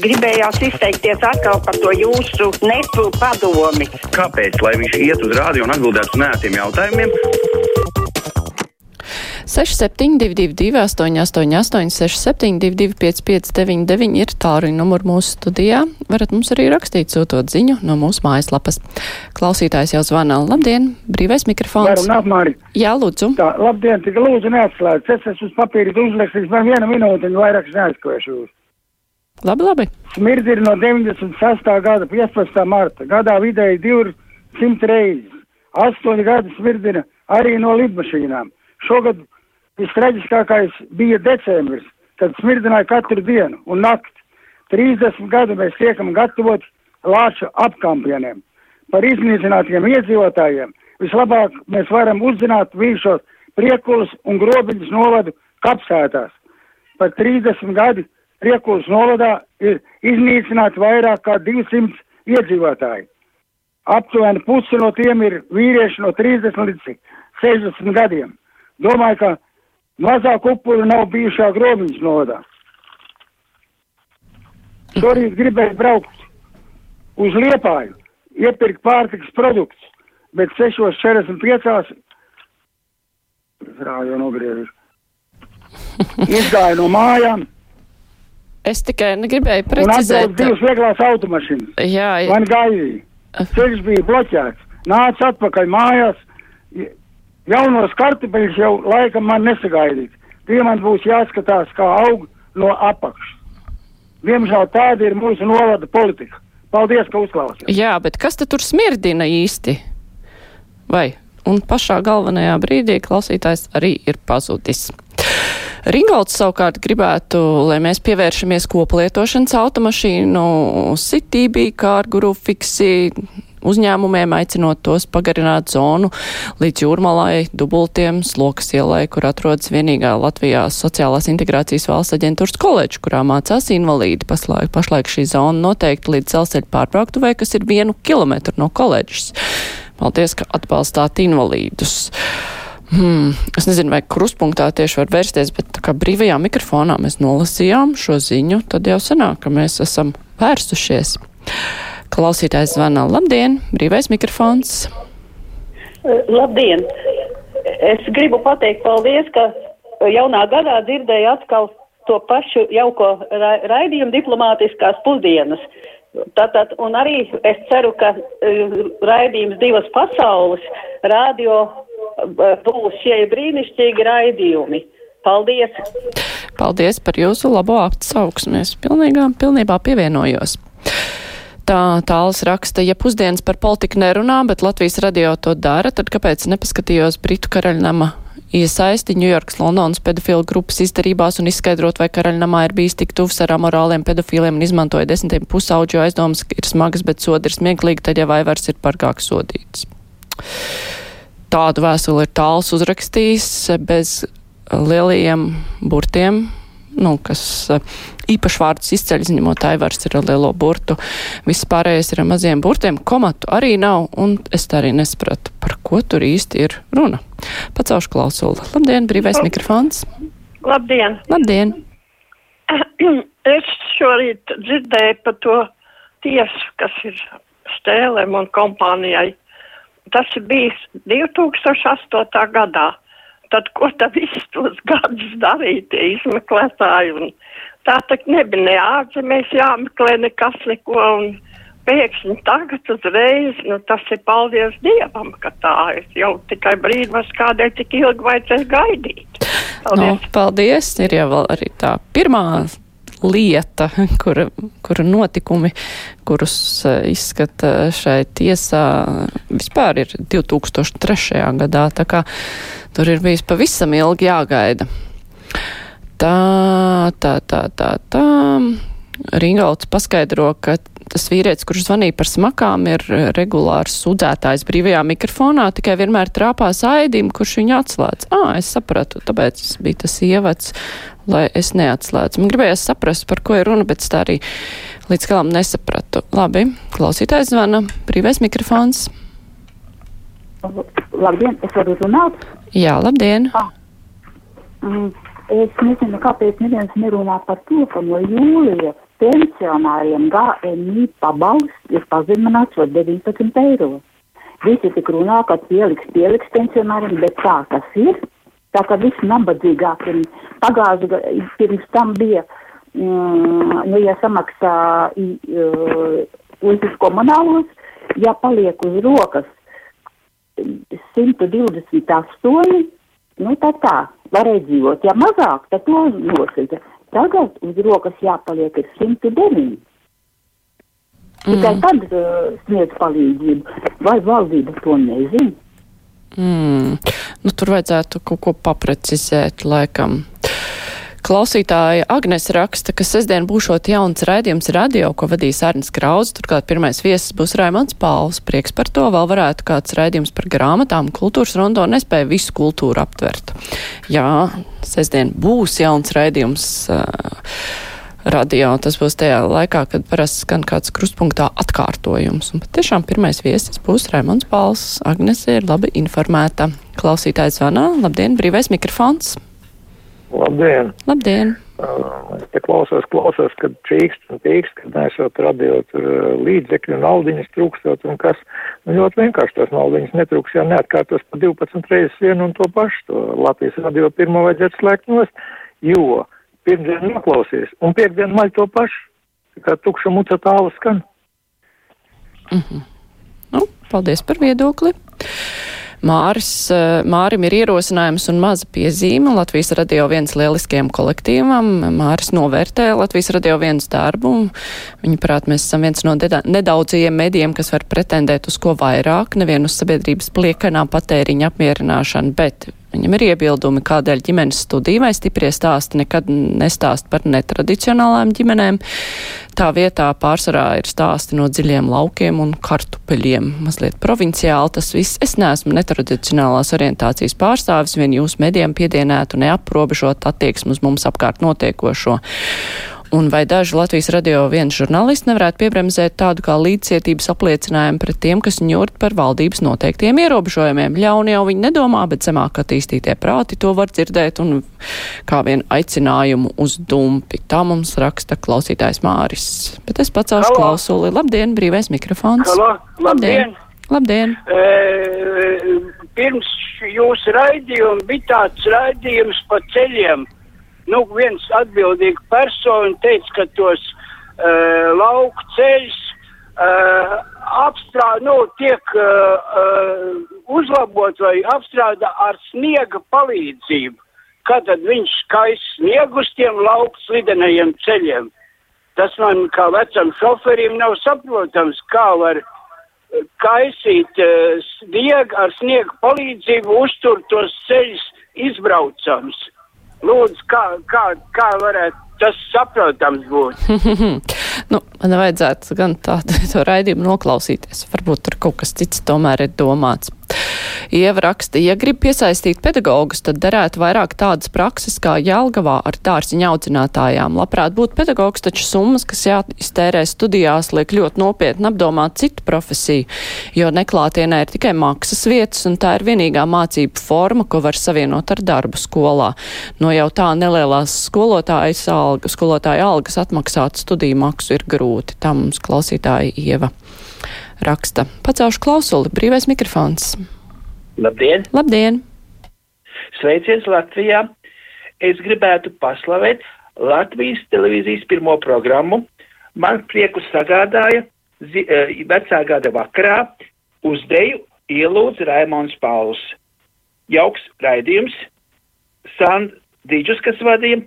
Gribējās izteikties atkal par to jūsu nepu padomi. Kāpēc? Lai viņš iet uz rādio un atbildētu uz nētiem jautājumiem. 6722, 888, 672, 559, ir tālruņa numurs mūsu studijā. Varat mums arī rakstīt, sūtot ziņu no mūsu mājaslapas. Klausītājs jau zvana. Labdien, brīvais mikrofons. Apmāri. Jā, lūdzu. Tā, labdien, tik lūdzu neatslēdz. Es esmu uz papīra uzrakstījis, man viena minūte, un vairāk es neaizkošu jūs. Labi, labi. Smirdzi ir no 96. gada 15. marta. Gadā vidēji 200 reizes. 8 gadi smirdzina arī no lidmašīnām. Šogad vistraģiskākais bija decembris, kad smirdzināja katru dienu un nakti. 30 gadu mēs tiekam gatavot lāču apkampieniem. Par iznīcinātiem iedzīvotājiem vislabāk mēs varam uzzināt bijušos priekulus un grobiņus novadu kapsētās. Par 30 gadu Priekulas novadā ir iznīcināti vairāk kā 200 iedzīvotāji. Aptuveni pusi no tiem ir vīrieši no 30 līdz 60 gadiem. Domāju, ka mazāk upuru nav bijušā grobiņas novadā. Šorīt gribēju braukt uz Liepāju, iepirkt pārtiks produktus, bet 6.45. Rādio nogriežu. Izgāju no mājām. Es tikai gribēju precizēt. atbrauc divas vieglās automašīnas. Jā, Man gaidīja. Ceļš bija bloķēts. Nāca atpakaļ mājās. Jaunos kartupeļus jau laikam man nesagaidīt. Tie man būs jāskatās, kā aug no apakšas. Diemžēl tāda ir mūsu novada politika. Paldies, ka uzklausījāt. jā, bet kas tad tur smirdina īsti? Vai? Un pašā galvenajā brīdī klausītājs arī ir pazudis. Ringolds savukārt gribētu, lai mēs pievēršamies koplietošanas automašīnu, sitīby, kārguru fiksi uzņēmumiem, aicinot tos pagarināt zonu līdz jūrmalai, dubultiem, slokas ielai, kur atrodas vienīgā Latvijā sociālās integrācijas valsts aģentūras koledža, kurā mācās invalīdi. Paslaik, pašlaik šī zona noteikti līdz celceļa pārbrauktuvē, kas ir vienu kilometru no koledžas. Paldies, ka atbalstāt invalīdus. Hmm, es nezinu, vai kruspunktā tieši var vērsties, bet kā brīvajā mikrofonā mēs nolasījām šo ziņu, tad jau sanāk, ka mēs esam vērsušies. Klausītājs zvana. Labdien, brīvais mikrofons. Labdien! Es gribu pateikt paldies, ka jaunā gadā dzirdēju atkal to pašu jauko ra raidījumu diplomātiskās pusdienas. Tātad, un arī es ceru, ka uh, raidījums divas pasaules radio būs šie brīnišķīgi raidījumi. Paldies! Paldies par jūsu labo atsauksmi. Es pilnīgā, pilnībā pievienojos. Tā tāls raksta, ja pusdienas par politiku nerunā, bet Latvijas radio to dara, tad kāpēc nepaskatījos Britu karaļnama iesaisti Ņujorkas Londonas pedofilu grupas izdarībās un izskaidrot, vai karaļnamā ir bijis tik tuvs ar amorāliem pedofīliem un izmantoja desmitiem pusauģu aizdomas, ir smagas, bet sodi ir smieklīgi, tad jau vaivars ir pargāk sodīts. Tādu vēstuli ir tāls uzrakstījis bez lielajiem burtiem, nu, kas īpaši vārdus izceļ, izņemot aivars ir ar lielo burtu. Viss pārējais ir ar maziem burtiem. Komatu arī nav, un es tā arī nesapratu, par ko tur īsti ir runa. Pacaušu klausuli. Labdien, brīvais mikrofons. Labdien! Labdien! Es šorīt dzirdēju par to tiesu, kas ir Stēlēm un kompānijai. Tas bijis 2008. gadā. Tad, ko tad visus tos gadus darīja tie izmeklētāji? Un tā tak nebija ne ārzemēs jāmeklē nekas neko. Un pēkšņi tagad uzreiz, nu tas ir paldies Dievam, ka tā ir jau tikai brīdis, kādēļ tik ilgi vajadzēs gaidīt. Paldies. No, paldies. Ir jau arī tā pirmā lieta, kura, kura notikumi, kurus uh, izskata šai tiesā, vispār ir 2003. gadā, tā kā tur ir bijis pavisam ilgi jāgaida. Tā, tā, tā, tā, tā. Ringauts paskaidro, ka tas vīrietis, kurš zvanīja par smakām, ir regulārs sūdzētājs brīvajā mikrofonā, tikai vienmēr trāpās aidim, kurš viņu atslēdz. Ā, es sapratu, tāpēc bija tas ievads, lai es neatslēdzu. Man gribējās saprast, par ko ir runa, bet tā arī līdz galam nesapratu. Labi, klausītājs zvana, brīvais mikrofons. Labdien, es varu runāt? Jā, labdien. Ah. Mm, Es nezinu, kāpēc neviens nerunā par to, ka no jūlija pensionāriem GMI pabalsts ir pazemināts par 19 eiro. Visi tik runā, ka pieliks, pieliks pensionāriem, bet tā tas ir. Tā kā visi nabadzīgākiem pagājuši pirms tam bija, mm, nu, ja samaksā uh, uz komunālos, ja paliek uz rokas 128, nu tā tā, varēja dzīvot. Ja mazāk, tad to nosita. Tagad uz rokas jāpaliek ir 109. Tikai Mm. tad uh, sniedz palīdzību. Vai valdība to nezina? Mm. Nu, tur vajadzētu kaut ko paprecizēt, laikam. Klausītāja Agnes raksta, ka sestdien būšot jauns raidījums radio, ko vadīs Arnis Krauz. Turklāt pirmais viesis būs Raimons Pāls. Prieks par to. Vēl varētu kāds raidījums par grāmatām. Kultūras rondo nespēja visu kultūru aptvert. Jā, sestdien būs jauns raidījums. Uh, radio. Tas būs tajā laikā, kad parasti skan kāds krustpunktā atkārtojums. Un patiešām pirmais viesis būs Raimons Pāls. Agnese ir labi informēta. Klausītājs zvanā. Labdien, brīvais mikrofons. Labdien! Labdien! Uh, es te klausos, klausos, kad čīkst un pīkst, kad nesot radio tur uh, līdzekļu, naudiņas trūkstot un kas. Nu, ļoti vienkārši tos naudiņas netrūks, ja neatkārtos pa 12 reizes vienu un to pašu. To Latvijas radio pirmo vajadzētu slēgt nost, jo pirmdien noklausies un piekdien maļ to pašu. Kā tukša muca tālu skan. Nu, paldies par viedokli. Māris, eh, Mārim ir ierosinājums un maza piezīme Latvijas radio viens lieliskajam kolektīvam. Māris novērtē Latvijas radio viens darbu. Viņa prāt, mēs esam viens no nedaudzajiem medijiem, kas var pretendēt uz ko vairāk, nevienu uz sabiedrības pliekanā patēriņa apmierināšanu, bet Viņam ir iebildumi, kādēļ ģimenes studija vai stiprie stāsti nekad nestāst par netradicionālām ģimenēm. Tā vietā pārsvarā ir stāsti no dziļiem laukiem un kartupeļiem. Mazliet provinciāli tas viss. Es neesmu netradicionālās orientācijas pārstāvis, vien jūs medijiem piedienētu neaprobežot attieksmi uz mums apkārt notiekošo. Un vai daži Latvijas radio viens žurnālisti nevarētu piebremzēt tādu kā līdzcietības apliecinājumu pret tiem, kas ņurt par valdības noteiktiem ierobežojumiem? Ļauni jau viņi nedomā, bet zemāk attīstītie prāti to var dzirdēt un kā vien aicinājumu uz dumpi. Tā mums raksta klausītājs Māris. Bet es Halo. klausuli. Labdien, brīvais mikrofons. Halo, labdien! Labdien! E, pirms jūsu raidījuma bija tāds raidījums pa ceļiem. Nu, viens atbildīga persona teica, ka tos uh, lauku ceļus uh, apstrādā, nu, tiek uh, uh, uzlabot vai apstrādā ar sniega palīdzību. Kā tad viņš skais sniegu uz tiem lauku slidenajiem ceļiem? Tas man kā vecam šoferim nav saprotams, kā var eh, kaisīt uh, sniegu ar sniegu palīdzību, uztur tos ceļus izbraucams. Lūdzu, kā, kā, kā varētu tas saprotams būt? nu, man vajadzētu gan tādu raidījumu noklausīties. Varbūt tur kaut kas cits tomēr ir domāts. Ieva raksta, ja grib piesaistīt pedagogus, tad derētu vairāk tādas prakses kā Jelgavā ar dārziņa audzinātājām. Labprāt būtu pedagogs, taču summas, kas jāiztērē studijās, liek ļoti nopietni apdomāt citu profesiju, jo neklātienē ir tikai maksas vietas, un tā ir vienīgā mācību forma, ko var savienot ar darbu skolā. No jau tā nelielās skolotājas alga, skolotāja algas atmaksāt studiju maksu ir grūti. Tā mums klausītāja Ieva raksta. Pacaušu klausuli, brīvais mikrofons. Labdien! Labdien! Sveiciens Latvijā! Es gribētu paslavēt Latvijas televīzijas pirmo programmu. Man prieku sagādāja zi, uh, vecā gada vakarā uz deju ielūdz Raimons Pauls. Jauks raidījums, Sand Dīdžus, kas vadīja,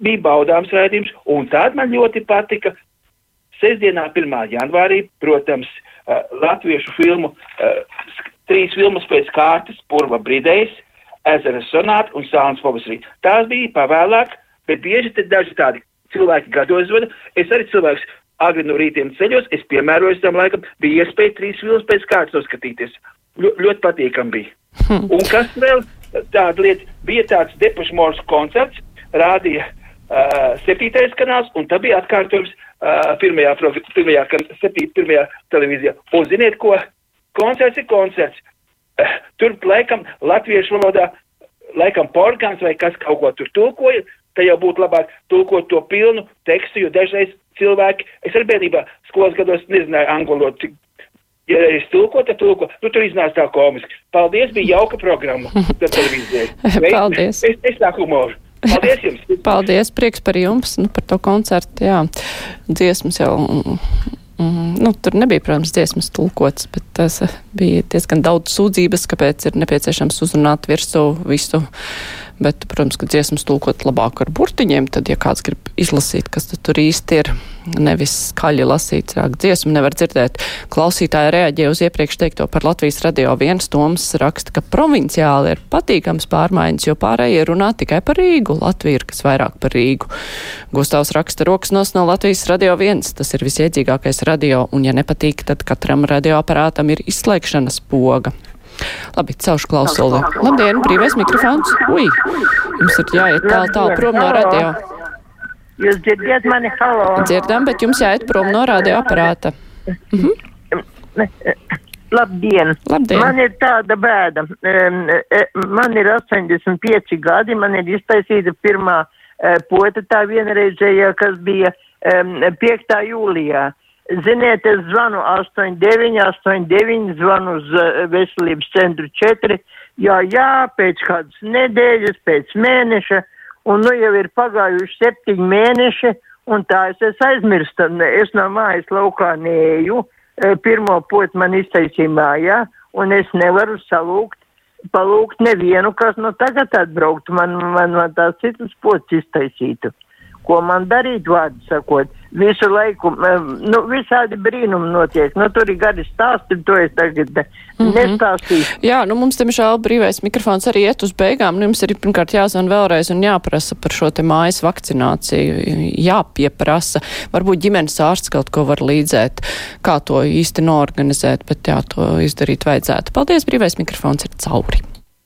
bija baudāms raidījums, un tad man ļoti patika Sestdienā, 1. janvārī, protams, uh, latviešu filmu, uh, trīs filmas pēc kārtas, Purva Bridējs, Ezera Sonāta un Sāns Pavasarī. Tās bija pavēlāk, bet bieži te daži tādi cilvēki gados zvana. Es arī cilvēks agri no rītiem ceļos, es piemērojos tam laikam, bija iespēja trīs filmas pēc kārtas noskatīties. Ļo, ļoti patīkam bija. Hmm. Un kas vēl tāda lieta, bija tāds Depušmors koncerts, rādīja uh, septītais kanāls, un tā bija atkārtojums pirmajā, pirmajā, septīt, pirmajā televīzijā. Un ziniet ko? Koncerts ir koncerts. Uh, tur laikam latviešu valodā laikam porgāns vai kas kaut ko tur tulkoja, tad jau būtu labāk tulkot to pilnu tekstu, jo dažreiz cilvēki, es arī bērnībā skolas gados nezināju valodu, ja es tulko, tad tulko, nu tur iznāca tā komiski. Paldies, bija jauka programma televīzijai. Paldies. Es, es tā humoru. Paldies jums! Paldies, prieks par jums, nu, par to koncertu, jā. Dziesmas jau, mm, nu, tur nebija, protams, dziesmas tulkots, bet tas bija diezgan daudz sūdzības, kāpēc ir nepieciešams uzrunāt virsū visu Bet, protams, ka dziesmas tulkot labāk ar burtiņiem, tad, ja kāds grib izlasīt, kas tur īsti ir, nevis skaļi lasīt, sāk dziesmu nevar dzirdēt. Klausītāji reaģē uz iepriekš teikto par Latvijas radio viens toms raksta, ka provinciāli ir patīkams pārmaiņas, jo pārējie runā tikai par Rīgu. Latvija ir kas vairāk par Rīgu. Gustavs raksta rokas nos no Latvijas radio viens. Tas ir visiedzīgākais radio, un ja nepatīk, tad katram radioaparātam ir izslēgšanas poga. Labi, celšu klausuli. Labdien, brīvais mikrofons. Ui, jums ir jāiet tālu tālu prom no radio. Jūs dzirdiet mani, halo? Dzirdam, bet jums jāiet prom no radio aparāta. Mhm. Labdien. Labdien! Man ir tāda bēda. Man ir 85 gadi, man ir iztaisīta pirmā pota tā vienreizējā, kas bija 5. jūlijā. Ziniet, es zvanu 89, 89, zvanu uz veselības centru 4. Jā, jā, pēc kādas nedēļas, pēc mēneša, un nu jau ir pagājuši septiņi mēneši, un tā es esmu aizmirsta. Es no mājas laukā neeju, pirmo potu man iztaisīja mājā, un es nevaru salūkt, palūgt nevienu, kas no tagad atbrauktu, man, man, man tās citas pots iztaisītu. Ko man darīt, vārdu sakot? visu laiku, nu, visādi brīnumi notiek. Nu, tur ir gari stāsti, to es tagad mm -hmm. nestāstīšu. Jā, nu mums, diemžēl, brīvais mikrofons arī iet uz beigām. Nu, jums ir pirmkārt jāzvan vēlreiz un jāprasa par šo te mājas vakcināciju. Jāpieprasa. Varbūt ģimenes ārsts kaut ko var līdzēt, kā to īsti norganizēt, bet jā, to izdarīt vajadzētu. Paldies, brīvais mikrofons ir cauri.